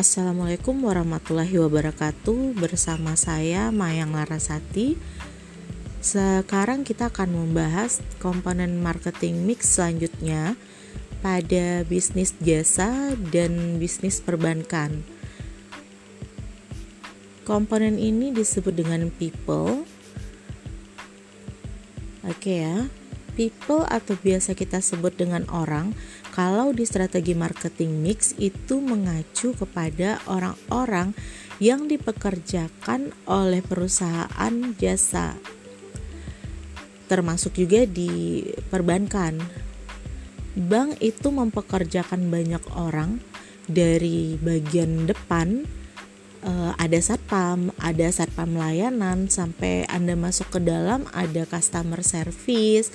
Assalamualaikum warahmatullahi wabarakatuh. Bersama saya Mayang Larasati. Sekarang kita akan membahas komponen marketing mix selanjutnya Pada bisnis jasa dan bisnis perbankan. Komponen ini disebut dengan people. Oke ya. People atau biasa kita sebut dengan orang kalau di strategi marketing mix itu mengacu kepada orang-orang yang dipekerjakan oleh perusahaan jasa. Termasuk juga di perbankan. Bank itu mempekerjakan banyak orang dari bagian depan uh, ada satpam, ada satpam layanan sampai Anda masuk ke dalam ada customer service,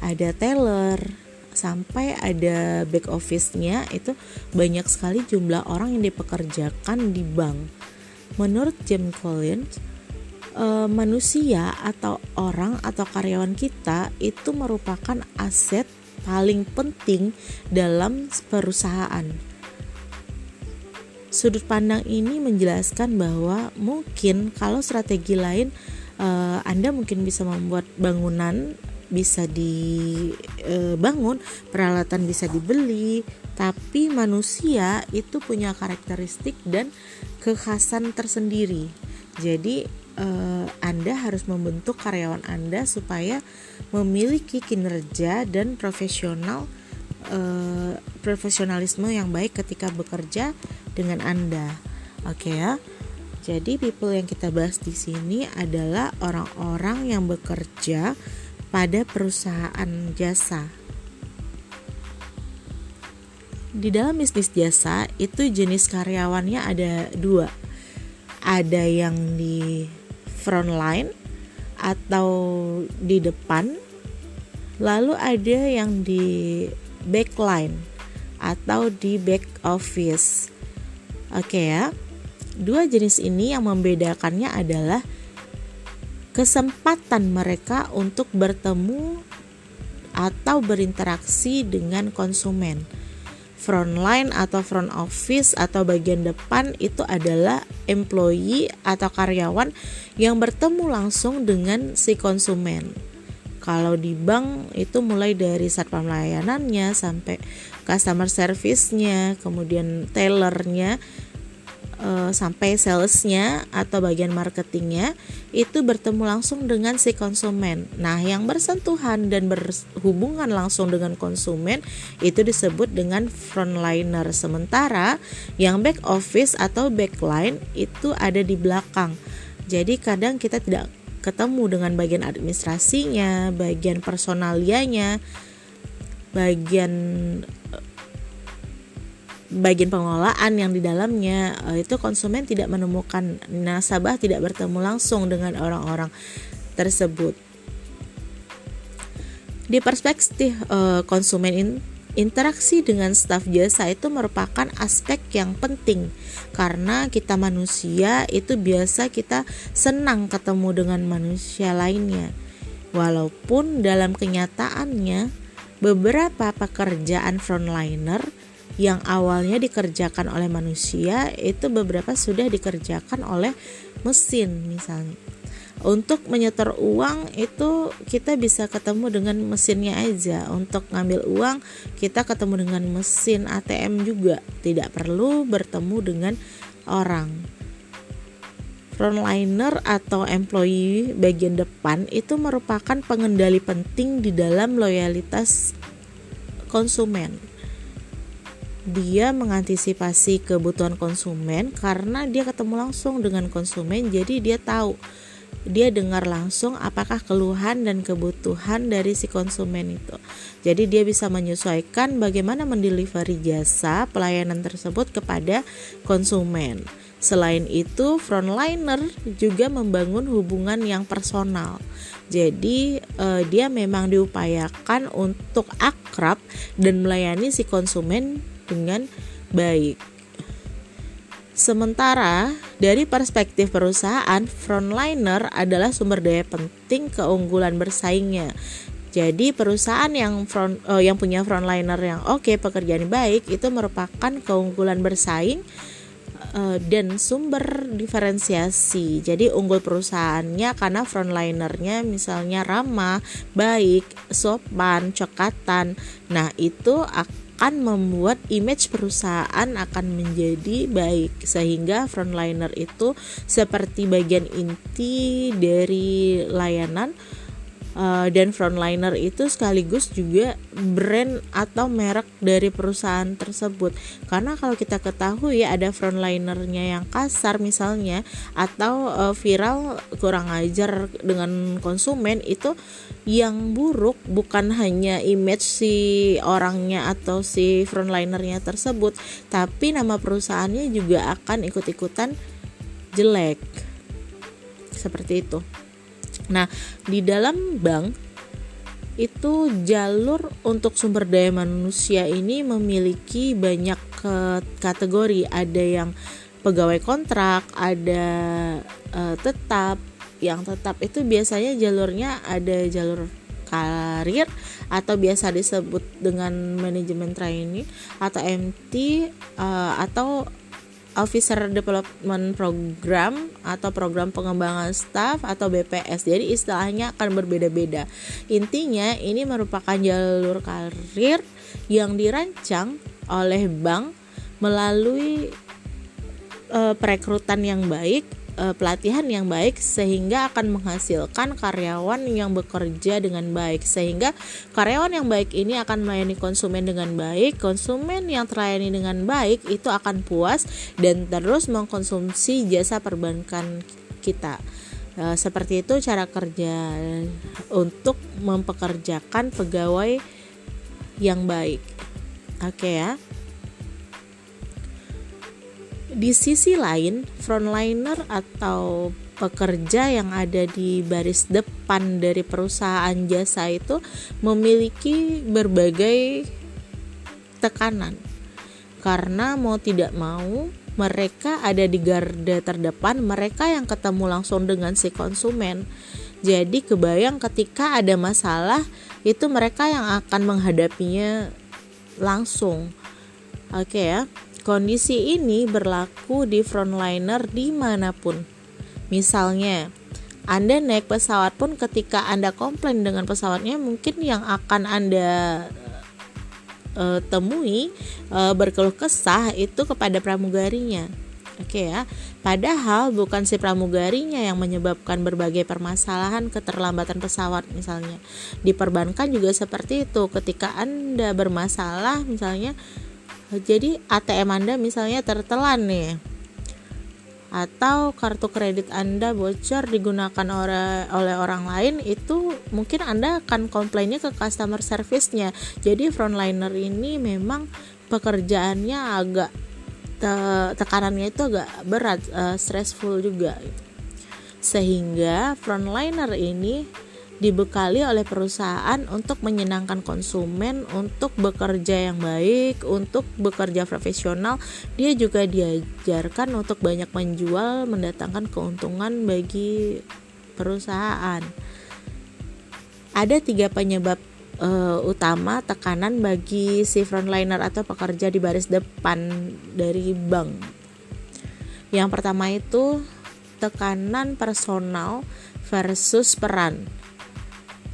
ada teller, sampai ada back office-nya itu banyak sekali jumlah orang yang dipekerjakan di bank. Menurut James Collins, uh, manusia atau orang atau karyawan kita itu merupakan aset paling penting dalam perusahaan. Sudut pandang ini menjelaskan bahwa mungkin kalau strategi lain uh, Anda mungkin bisa membuat bangunan bisa dibangun, peralatan bisa dibeli, tapi manusia itu punya karakteristik dan kekhasan tersendiri. Jadi eh, Anda harus membentuk karyawan Anda supaya memiliki kinerja dan profesional eh, profesionalisme yang baik ketika bekerja dengan Anda. Oke okay ya. Jadi people yang kita bahas di sini adalah orang-orang yang bekerja pada perusahaan jasa. Di dalam bisnis jasa itu jenis karyawannya ada dua, ada yang di front line atau di depan, lalu ada yang di backline atau di back office. Oke ya, dua jenis ini yang membedakannya adalah kesempatan mereka untuk bertemu atau berinteraksi dengan konsumen. Frontline atau front office atau bagian depan itu adalah employee atau karyawan yang bertemu langsung dengan si konsumen. Kalau di bank itu mulai dari satpam layanannya sampai customer service-nya, kemudian tellernya uh, sampai salesnya atau bagian marketingnya itu bertemu langsung dengan si konsumen. Nah, yang bersentuhan dan berhubungan langsung dengan konsumen itu disebut dengan frontliner. Sementara yang back office atau backline itu ada di belakang. Jadi kadang kita tidak ketemu dengan bagian administrasinya, bagian personalianya, bagian bagian pengelolaan yang di dalamnya uh, itu konsumen tidak menemukan nasabah tidak bertemu langsung dengan orang-orang tersebut. Di perspektif uh, konsumen in, interaksi dengan staf jasa itu merupakan aspek yang penting karena kita manusia itu biasa kita senang ketemu dengan manusia lainnya. Walaupun dalam kenyataannya beberapa pekerjaan frontliner yang awalnya dikerjakan oleh manusia itu beberapa sudah dikerjakan oleh mesin misalnya. Untuk menyetor uang itu kita bisa ketemu dengan mesinnya aja. Untuk ngambil uang kita ketemu dengan mesin ATM juga, tidak perlu bertemu dengan orang. Frontliner atau employee bagian depan itu merupakan pengendali penting di dalam loyalitas konsumen dia mengantisipasi kebutuhan konsumen karena dia ketemu langsung dengan konsumen jadi dia tahu dia dengar langsung apakah keluhan dan kebutuhan dari si konsumen itu. Jadi dia bisa menyesuaikan bagaimana mendelivery jasa pelayanan tersebut kepada konsumen. Selain itu, frontliner juga membangun hubungan yang personal. Jadi eh, dia memang diupayakan untuk akrab dan melayani si konsumen dengan baik. Sementara dari perspektif perusahaan, frontliner adalah sumber daya penting keunggulan bersaingnya. Jadi perusahaan yang front uh, yang punya frontliner yang oke okay, pekerjaan baik itu merupakan keunggulan bersaing uh, dan sumber diferensiasi. Jadi unggul perusahaannya karena frontlinernya misalnya ramah, baik, sopan, cekatan. Nah, itu membuat image perusahaan akan menjadi baik sehingga frontliner itu seperti bagian inti dari layanan uh, dan frontliner itu sekaligus juga brand atau merek dari perusahaan tersebut. Karena kalau kita ketahui ada frontlinernya yang kasar misalnya atau uh, viral kurang ajar dengan konsumen itu yang buruk bukan hanya image si orangnya atau si frontlinernya tersebut tapi nama perusahaannya juga akan ikut-ikutan jelek. Seperti itu Nah, di dalam bank itu jalur untuk sumber daya manusia ini memiliki banyak kategori. Ada yang pegawai kontrak, ada uh, tetap. Yang tetap itu biasanya jalurnya ada jalur karir atau biasa disebut dengan manajemen training atau MT uh, eh, atau Officer Development Program atau program pengembangan staff atau BPS. Jadi istilahnya akan berbeda-beda. Intinya ini merupakan jalur karir yang dirancang oleh bank melalui uh, perekrutan yang baik uh, pelatihan yang baik sehingga akan menghasilkan karyawan yang bekerja dengan baik. Sehingga karyawan yang baik ini akan melayani konsumen dengan baik. Konsumen yang terlayani dengan baik itu akan puas dan terus mengkonsumsi jasa perbankan kita. Uh, seperti itu cara kerja untuk mempekerjakan pegawai yang baik. Oke okay ya di sisi lain, frontliner atau pekerja yang ada di baris depan dari perusahaan jasa itu memiliki berbagai tekanan. Karena mau tidak mau, mereka ada di garda terdepan, mereka yang ketemu langsung dengan si konsumen. Jadi kebayang ketika ada masalah, itu mereka yang akan menghadapinya langsung. Oke okay ya. Kondisi ini berlaku di frontliner di mana pun. Misalnya, Anda naik pesawat pun ketika Anda komplain dengan pesawatnya mungkin yang akan Anda uh, temui uh, berkeluh kesah itu kepada pramugarinya. Oke okay ya. Padahal bukan si pramugarinya yang menyebabkan berbagai permasalahan keterlambatan pesawat misalnya. Di perbankan juga seperti itu. Ketika Anda bermasalah misalnya jadi ATM Anda misalnya tertelan nih atau kartu kredit Anda bocor digunakan oleh oleh orang lain itu mungkin Anda akan komplainnya ke customer service-nya. Jadi frontliner ini memang pekerjaannya agak te tekanannya itu agak berat, uh, stressful juga gitu. Sehingga frontliner ini dibekali oleh perusahaan untuk menyenangkan konsumen, untuk bekerja yang baik, untuk bekerja profesional. Dia juga diajarkan untuk banyak menjual, mendatangkan keuntungan bagi perusahaan. Ada tiga penyebab uh, utama tekanan bagi si frontliner atau pekerja di baris depan dari bank. Yang pertama itu tekanan personal versus peran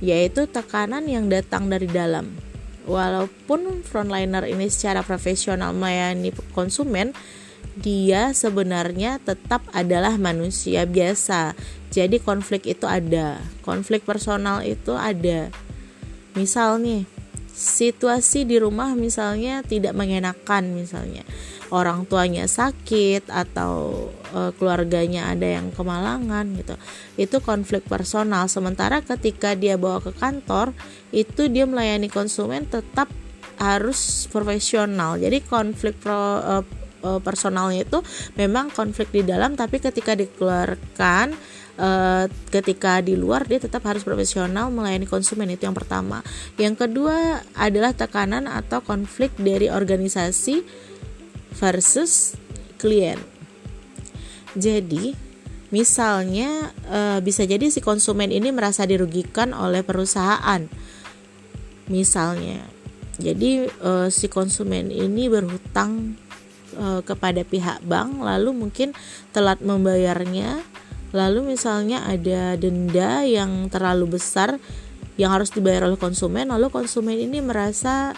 yaitu tekanan yang datang dari dalam. Walaupun frontliner ini secara profesional melayani konsumen, dia sebenarnya tetap adalah manusia biasa. Jadi konflik itu ada, konflik personal itu ada. Misal nih, situasi di rumah misalnya tidak mengenakan misalnya orang tuanya sakit atau e, keluarganya ada yang kemalangan gitu itu konflik personal sementara ketika dia bawa ke kantor itu dia melayani konsumen tetap harus profesional jadi konflik pro, e, personalnya itu memang konflik di dalam tapi ketika dikeluarkan uh, ketika di luar dia tetap harus profesional melayani konsumen itu yang pertama. Yang kedua adalah tekanan atau konflik dari organisasi versus klien. Jadi, misalnya e, bisa jadi si konsumen ini merasa dirugikan oleh perusahaan. Misalnya, jadi e, si konsumen ini berhutang e, kepada pihak bank lalu mungkin telat membayarnya lalu misalnya ada denda yang terlalu besar yang harus dibayar oleh konsumen lalu konsumen ini merasa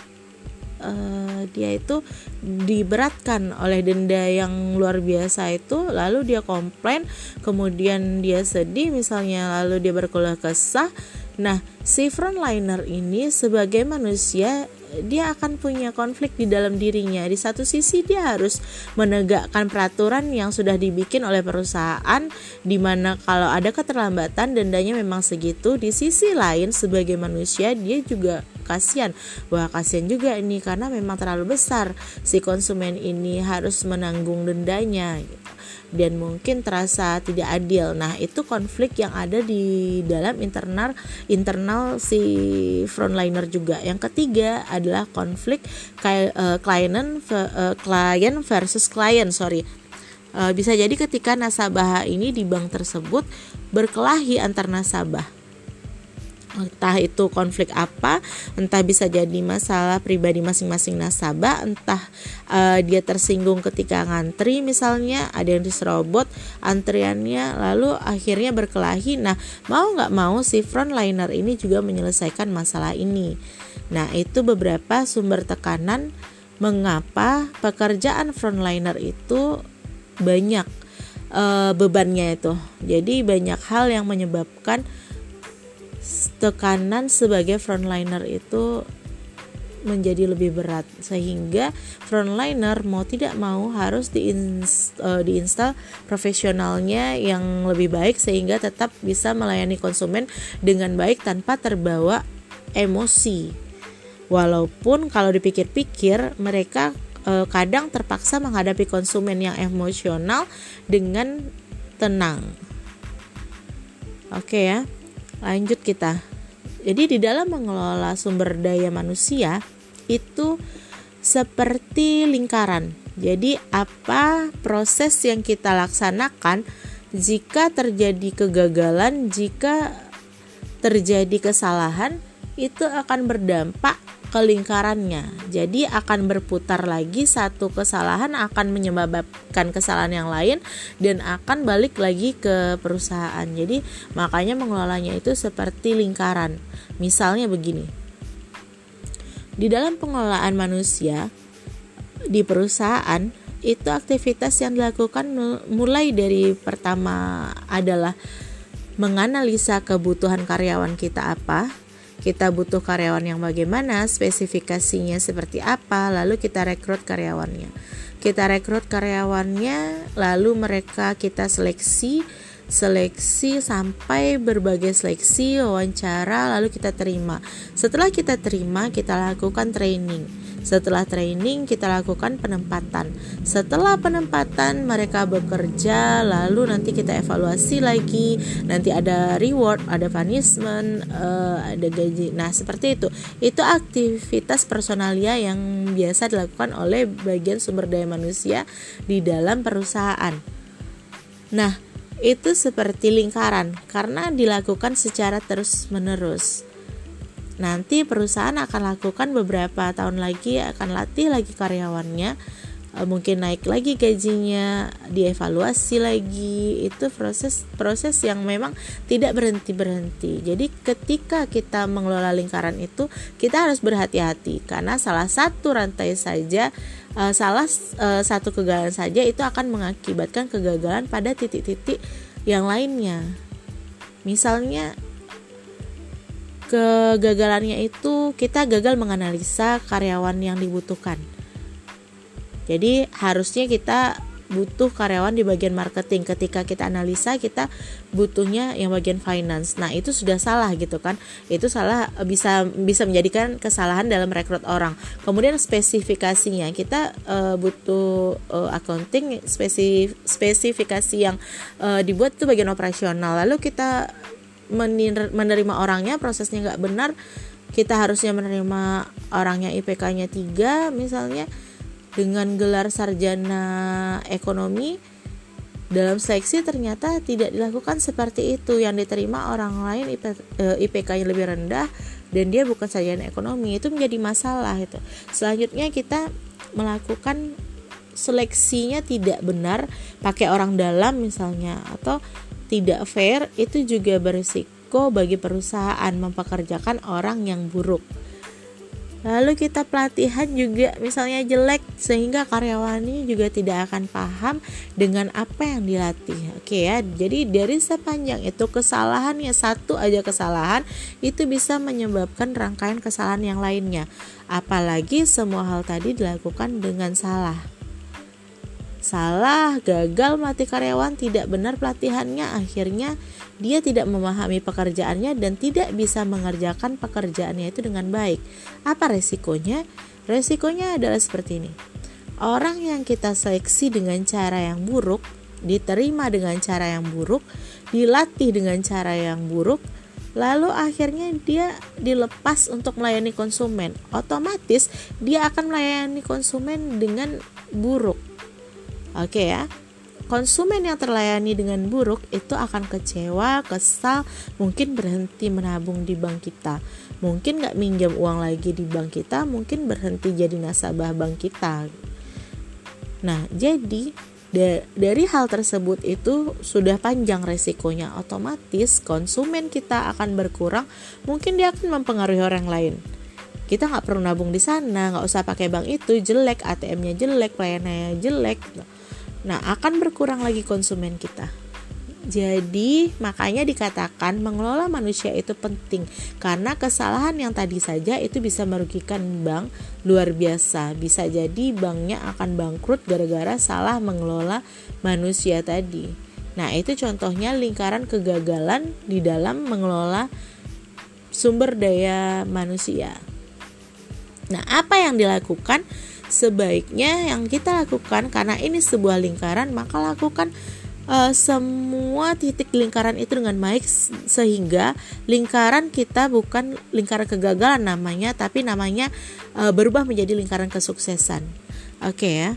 uh, dia itu diberatkan oleh denda yang luar biasa itu lalu dia komplain kemudian dia sedih misalnya lalu dia berkeluh kesah nah si frontliner ini sebagai manusia dia akan punya konflik di dalam dirinya. Di satu sisi dia harus menegakkan peraturan yang sudah dibikin oleh perusahaan di mana kalau ada keterlambatan dendanya memang segitu. Di sisi lain sebagai manusia dia juga kasihan. Wah, kasihan juga ini karena memang terlalu besar si konsumen ini harus menanggung dendanya dan mungkin terasa tidak adil. Nah, itu konflik yang ada di dalam internal internal si frontliner juga. Yang ketiga adalah konflik klien uh, klien versus klien, sorry. Uh, bisa jadi ketika nasabah ini di bank tersebut berkelahi antar nasabah entah itu konflik apa, entah bisa jadi masalah pribadi masing-masing nasabah, entah uh, dia tersinggung ketika ngantri misalnya ada yang diserobot antriannya, lalu akhirnya berkelahi. Nah mau nggak mau si frontliner ini juga menyelesaikan masalah ini. Nah itu beberapa sumber tekanan mengapa pekerjaan frontliner itu banyak uh, bebannya itu. Jadi banyak hal yang menyebabkan tekanan sebagai frontliner itu menjadi lebih berat sehingga frontliner mau tidak mau harus diinst, uh, diinstal profesionalnya yang lebih baik sehingga tetap bisa melayani konsumen dengan baik tanpa terbawa emosi. Walaupun kalau dipikir-pikir mereka uh, kadang terpaksa menghadapi konsumen yang emosional dengan tenang. Oke okay ya lanjut kita. Jadi di dalam mengelola sumber daya manusia itu seperti lingkaran. Jadi apa proses yang kita laksanakan jika terjadi kegagalan jika terjadi kesalahan itu akan berdampak ke lingkarannya. Jadi akan berputar lagi satu kesalahan akan menyebabkan kesalahan yang lain dan akan balik lagi ke perusahaan. Jadi makanya mengelolanya itu seperti lingkaran. Misalnya begini. Di dalam pengelolaan manusia di perusahaan itu aktivitas yang dilakukan mulai dari pertama adalah menganalisa kebutuhan karyawan kita apa, kita butuh karyawan yang bagaimana, spesifikasinya seperti apa, lalu kita rekrut karyawannya. Kita rekrut karyawannya, lalu mereka kita seleksi, seleksi sampai berbagai seleksi, wawancara, lalu kita terima. Setelah kita terima, kita lakukan training setelah training kita lakukan penempatan. Setelah penempatan mereka bekerja lalu nanti kita evaluasi lagi. Nanti ada reward, ada punishment, uh, ada gaji. Nah, seperti itu. Itu aktivitas personalia yang biasa dilakukan oleh bagian sumber daya manusia di dalam perusahaan. Nah, itu seperti lingkaran karena dilakukan secara terus-menerus nanti perusahaan akan lakukan beberapa tahun lagi akan latih lagi karyawannya. E, mungkin naik lagi gajinya dievaluasi lagi. Itu proses proses yang memang tidak berhenti berhenti jadi ketika kita mengelola lingkaran itu kita harus berhati-hati. Karena salah satu rantai saja uh, salah uh, satu kegagalan saja itu akan mengakibatkan kegagalan pada titik-titik yang lainnya. Misalnya kegagalannya itu kita gagal menganalisa karyawan yang dibutuhkan. Jadi harusnya kita butuh karyawan di bagian marketing. Ketika kita analisa kita butuhnya yang bagian finance. Nah itu sudah salah gitu kan. Itu salah bisa bisa menjadikan kesalahan dalam rekrut orang. Kemudian spesifikasinya kita uh, butuh uh, accounting spesif, spesifikasi yang uh, dibuat itu bagian operasional. Lalu kita menerima orangnya prosesnya nggak benar kita harusnya menerima orangnya IPK-nya 3 misalnya dengan gelar sarjana ekonomi dalam seleksi ternyata tidak dilakukan seperti itu. Yang diterima orang lain IP, IPK-nya lebih rendah dan dia bukan sarjana ekonomi. Itu menjadi masalah itu. Selanjutnya kita melakukan seleksinya tidak benar pakai orang dalam misalnya atau tidak fair itu juga berisiko bagi perusahaan mempekerjakan orang yang buruk Lalu kita pelatihan juga misalnya jelek sehingga karyawannya juga tidak akan paham dengan apa yang dilatih. Oke ya. Jadi dari sepanjang itu kesalahan ya satu aja kesalahan itu bisa menyebabkan rangkaian kesalahan yang lainnya. Apalagi semua hal tadi dilakukan dengan salah salah, gagal mati karyawan, tidak benar pelatihannya, akhirnya dia tidak memahami pekerjaannya dan tidak bisa mengerjakan pekerjaannya itu dengan baik. Apa resikonya? Resikonya adalah seperti ini. Orang yang kita seleksi dengan cara yang buruk, diterima dengan cara yang buruk, dilatih dengan cara yang buruk, lalu akhirnya dia dilepas untuk melayani konsumen. Otomatis dia akan melayani konsumen dengan buruk Oke ya. Konsumen yang terlayani dengan buruk itu akan kecewa, kesal, mungkin berhenti menabung di bank kita. Mungkin nggak minjam uang lagi di bank kita, mungkin berhenti jadi nasabah bank kita. Nah, jadi dari hal tersebut itu sudah panjang resikonya otomatis konsumen kita akan berkurang mungkin dia akan mempengaruhi orang lain kita nggak perlu nabung di sana nggak usah pakai bank itu jelek ATM-nya jelek pelayanannya jelek Nah, akan berkurang lagi konsumen kita. Jadi, makanya dikatakan mengelola manusia itu penting karena kesalahan yang tadi saja itu bisa merugikan bank luar biasa. Bisa jadi banknya akan bangkrut gara-gara salah mengelola manusia tadi. Nah, itu contohnya lingkaran kegagalan di dalam mengelola sumber daya manusia. Nah, apa yang dilakukan? Sebaiknya yang kita lakukan karena ini sebuah lingkaran maka lakukan uh, semua titik lingkaran itu dengan baik sehingga lingkaran kita bukan lingkaran kegagalan namanya tapi namanya uh, berubah menjadi lingkaran kesuksesan. Oke okay ya.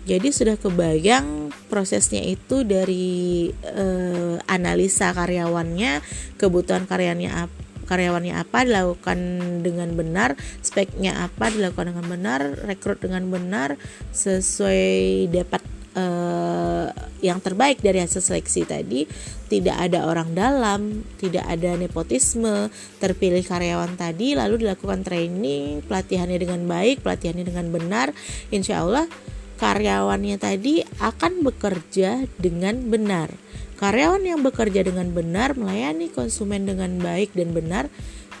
Jadi sudah kebayang prosesnya itu dari uh, analisa karyawannya, kebutuhan karyanya apa karyawannya apa dilakukan dengan benar speknya apa dilakukan dengan benar rekrut dengan benar sesuai dapat uh, yang terbaik dari hasil seleksi tadi. Tidak ada orang dalam tidak ada nepotisme terpilih karyawan tadi lalu dilakukan training pelatihannya dengan baik pelatihannya dengan benar. Insya Allah karyawannya tadi akan bekerja dengan benar Karyawan yang bekerja dengan benar, melayani konsumen dengan baik dan benar,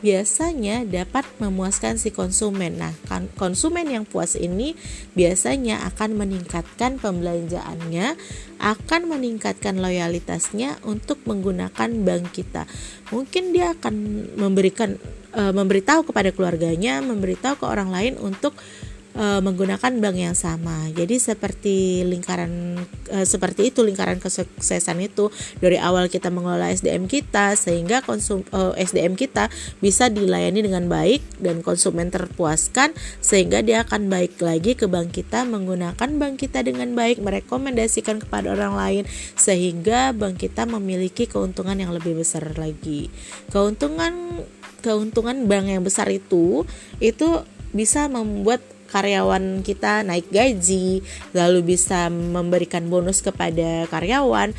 biasanya dapat memuaskan si konsumen. Nah, kan, konsumen yang puas ini biasanya akan meningkatkan pembelanjaannya, akan meningkatkan loyalitasnya untuk menggunakan bank kita. Mungkin dia akan memberikan e, memberitahu kepada keluarganya, memberitahu ke orang lain untuk e, menggunakan bank yang sama. Jadi seperti lingkaran e, seperti itu lingkaran kesuksesan itu dari awal kita mengelola SDM kita sehingga konsum e, SDM kita bisa dilayani dengan baik dan konsumen terpuaskan sehingga dia akan baik lagi ke bank kita menggunakan bank kita dengan baik merekomendasikan kepada orang lain sehingga bank kita memiliki keuntungan yang lebih besar lagi. Keuntungan keuntungan bank yang besar itu itu bisa membuat karyawan kita naik gaji, lalu bisa memberikan bonus kepada karyawan.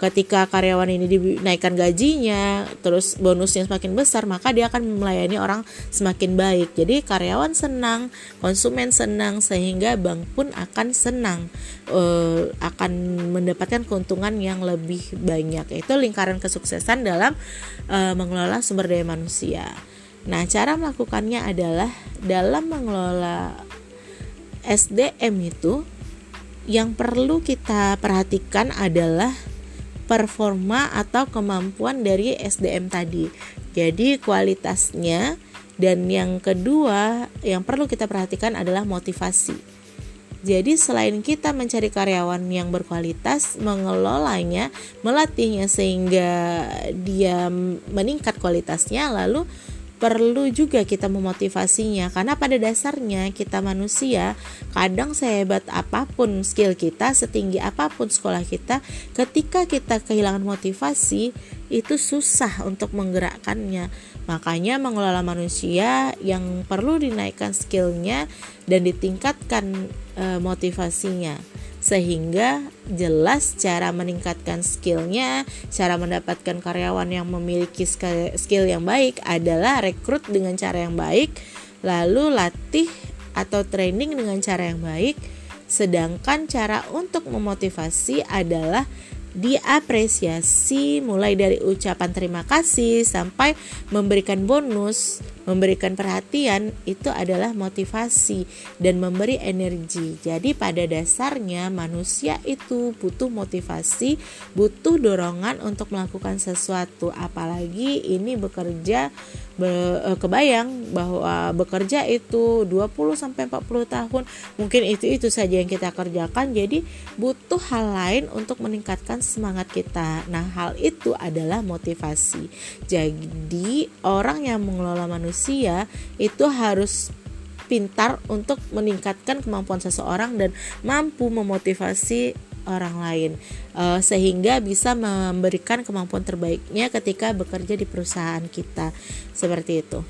Ketika karyawan ini dinaikkan gajinya, terus bonusnya semakin besar, maka dia akan melayani orang semakin baik. Jadi karyawan senang, konsumen senang, sehingga bank pun akan senang, uh, akan mendapatkan keuntungan yang lebih banyak. Itu lingkaran kesuksesan dalam uh, mengelola sumber daya manusia. Nah, cara melakukannya adalah dalam mengelola SDM itu yang perlu kita perhatikan adalah performa atau kemampuan dari SDM tadi. Jadi kualitasnya dan yang kedua yang perlu kita perhatikan adalah motivasi. Jadi selain kita mencari karyawan yang berkualitas, mengelolanya, melatihnya sehingga dia meningkat kualitasnya, lalu perlu juga kita memotivasinya. Karena pada dasarnya kita manusia kadang sehebat apa pun skill kita setinggi apa pun sekolah kita ketika kita kehilangan motivasi itu susah untuk menggerakkannya. Makanya mengelola manusia yang perlu dinaikkan skillnya dan ditingkatkan e, motivasinya sehingga jelas cara meningkatkan skillnya, cara mendapatkan karyawan yang memiliki skill yang baik adalah rekrut dengan cara yang baik, lalu latih atau training dengan cara yang baik, sedangkan cara untuk memotivasi adalah diapresiasi mulai dari ucapan terima kasih sampai memberikan bonus, memberikan perhatian itu adalah motivasi dan memberi energi. Jadi pada dasarnya manusia itu butuh motivasi, butuh dorongan untuk melakukan sesuatu. Apalagi ini bekerja Eh, kebayang bahwa bekerja itu 20 sampai 40 tahun. Mungkin itu itu saja yang kita kerjakan. Jadi butuh hal lain untuk meningkatkan semangat kita. Nah hal itu adalah motivasi. Jadi orang yang mengelola manusia itu harus pintar untuk meningkatkan kemampuan seseorang dan mampu memotivasi orang lain uh, sehingga bisa memberikan kemampuan terbaiknya ketika bekerja di perusahaan kita seperti itu.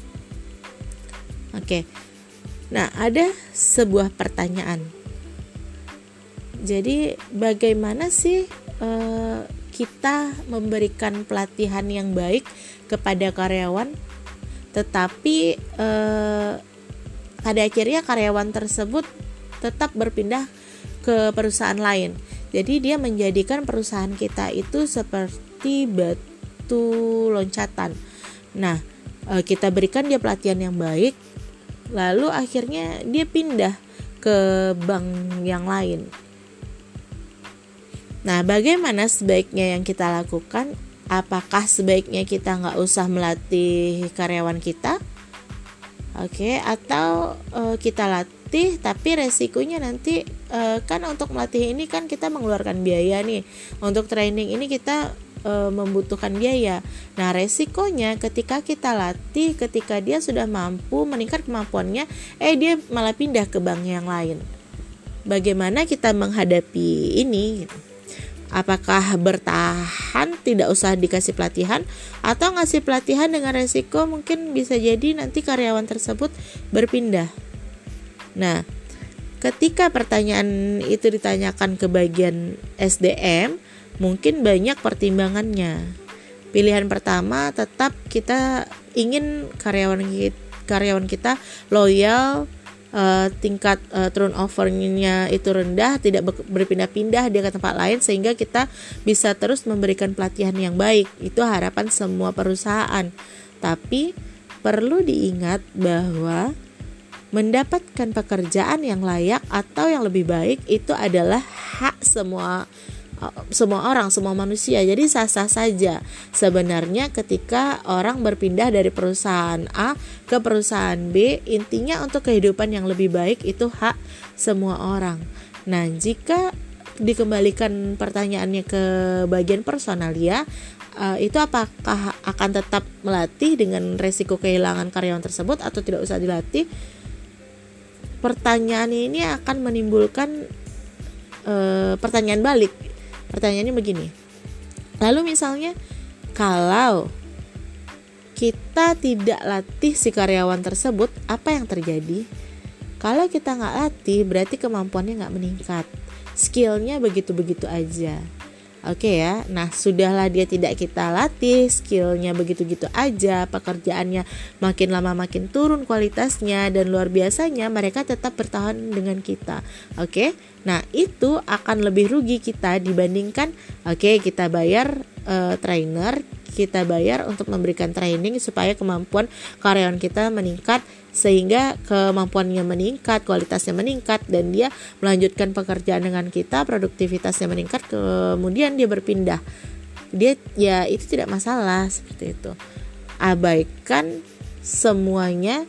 Oke. Nah, ada sebuah pertanyaan. Jadi, bagaimana sih uh, kita memberikan pelatihan yang baik kepada karyawan tetapi uh, pada akhirnya karyawan tersebut tetap berpindah ke perusahaan lain. Jadi dia menjadikan perusahaan kita itu seperti batu loncatan. Nah, e, kita berikan dia pelatihan yang baik, lalu akhirnya dia pindah ke bank yang lain. Nah, bagaimana sebaiknya yang kita lakukan? Apakah sebaiknya kita nggak usah melatih karyawan kita? Oke, okay, atau uh, kita latih tapi resikonya nanti e, kan untuk melatih ini kan kita mengeluarkan biaya nih. Untuk training ini kita e, membutuhkan biaya. Nah resikonya ketika kita latih ketika dia sudah mampu meningkat kemampuannya eh dia malah pindah ke bank yang lain. Bagaimana kita menghadapi ini apakah bertahan tidak usah dikasih pelatihan atau ngasih pelatihan dengan resiko mungkin bisa jadi nanti karyawan tersebut berpindah Nah, ketika pertanyaan itu ditanyakan ke bagian SDM, mungkin banyak pertimbangannya. Pilihan pertama tetap kita ingin karyawan kita, karyawan kita loyal, uh, tingkat uh, turnovernya itu rendah, tidak berpindah-pindah dia ke tempat lain sehingga kita bisa terus memberikan pelatihan yang baik. Itu harapan semua perusahaan. Tapi perlu diingat bahwa mendapatkan pekerjaan yang layak atau yang lebih baik itu adalah hak semua semua orang, semua manusia. Jadi sah-sah saja sebenarnya ketika orang berpindah dari perusahaan A ke perusahaan B, intinya untuk kehidupan yang lebih baik itu hak semua orang. Nah, jika dikembalikan pertanyaannya ke bagian personal ya, uh, itu apakah akan tetap melatih dengan resiko kehilangan karyawan tersebut atau tidak usah dilatih? pertanyaan ini akan menimbulkan e, pertanyaan balik. Pertanyaannya begini. Lalu misalnya kalau kita tidak latih si karyawan tersebut, apa yang terjadi? Kalau kita nggak latih, berarti kemampuannya nggak meningkat. Skillnya begitu-begitu aja. Oke okay ya, nah sudahlah dia tidak kita latih, skillnya begitu-gitu aja, pekerjaannya makin lama makin turun kualitasnya dan luar biasanya mereka tetap bertahan dengan kita. Oke, okay? nah itu akan lebih rugi kita dibandingkan oke okay, kita bayar uh, trainer, kita bayar untuk memberikan training supaya kemampuan karyawan kita meningkat sehingga kemampuannya meningkat, kualitasnya meningkat dan dia melanjutkan pekerjaan dengan kita, produktivitasnya meningkat, kemudian dia berpindah. Dia ya itu tidak masalah seperti itu. Abaikan semuanya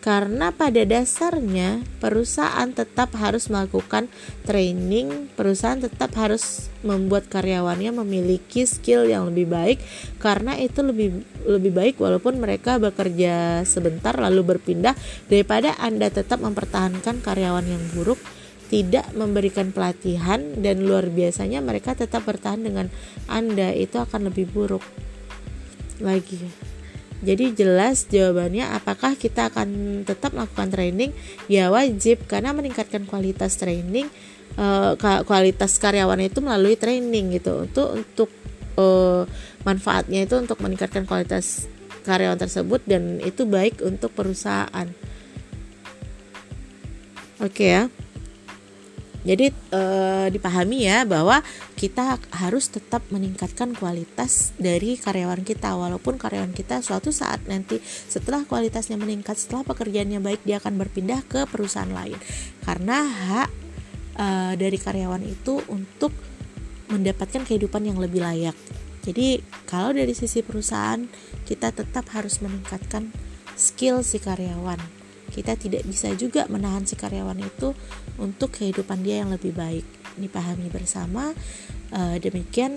karena pada dasarnya perusahaan tetap harus melakukan training, perusahaan tetap harus membuat karyawannya memiliki skill yang lebih baik. Karena itu lebih lebih baik walaupun mereka bekerja sebentar lalu berpindah daripada Anda tetap mempertahankan karyawan yang buruk tidak memberikan pelatihan dan luar biasanya mereka tetap bertahan dengan Anda itu akan lebih buruk lagi Jadi jelas jawabannya apakah kita akan tetap melakukan training? Ya wajib karena meningkatkan kualitas training uh, kualitas karyawan itu melalui training gitu. Untuk untuk uh, manfaatnya itu untuk meningkatkan kualitas karyawan tersebut dan itu baik untuk perusahaan. Oke okay ya. Jadi eh, dipahami ya bahwa kita harus tetap meningkatkan kualitas dari karyawan kita. Walaupun karyawan kita suatu saat nanti setelah kualitasnya meningkat setelah pekerjaannya baik dia akan berpindah ke perusahaan lain. Karena hak eh, dari karyawan itu untuk mendapatkan kehidupan yang lebih layak. Jadi kalau dari sisi perusahaan kita tetap harus meningkatkan skill si karyawan kita tidak bisa juga menahan si karyawan itu untuk kehidupan dia yang lebih baik. Dipahami bersama. Uh, demikian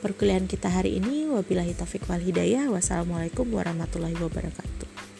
perkuliahan kita hari ini. Wabillahi taufik wal hidayah. Wassalamualaikum warahmatullahi wabarakatuh.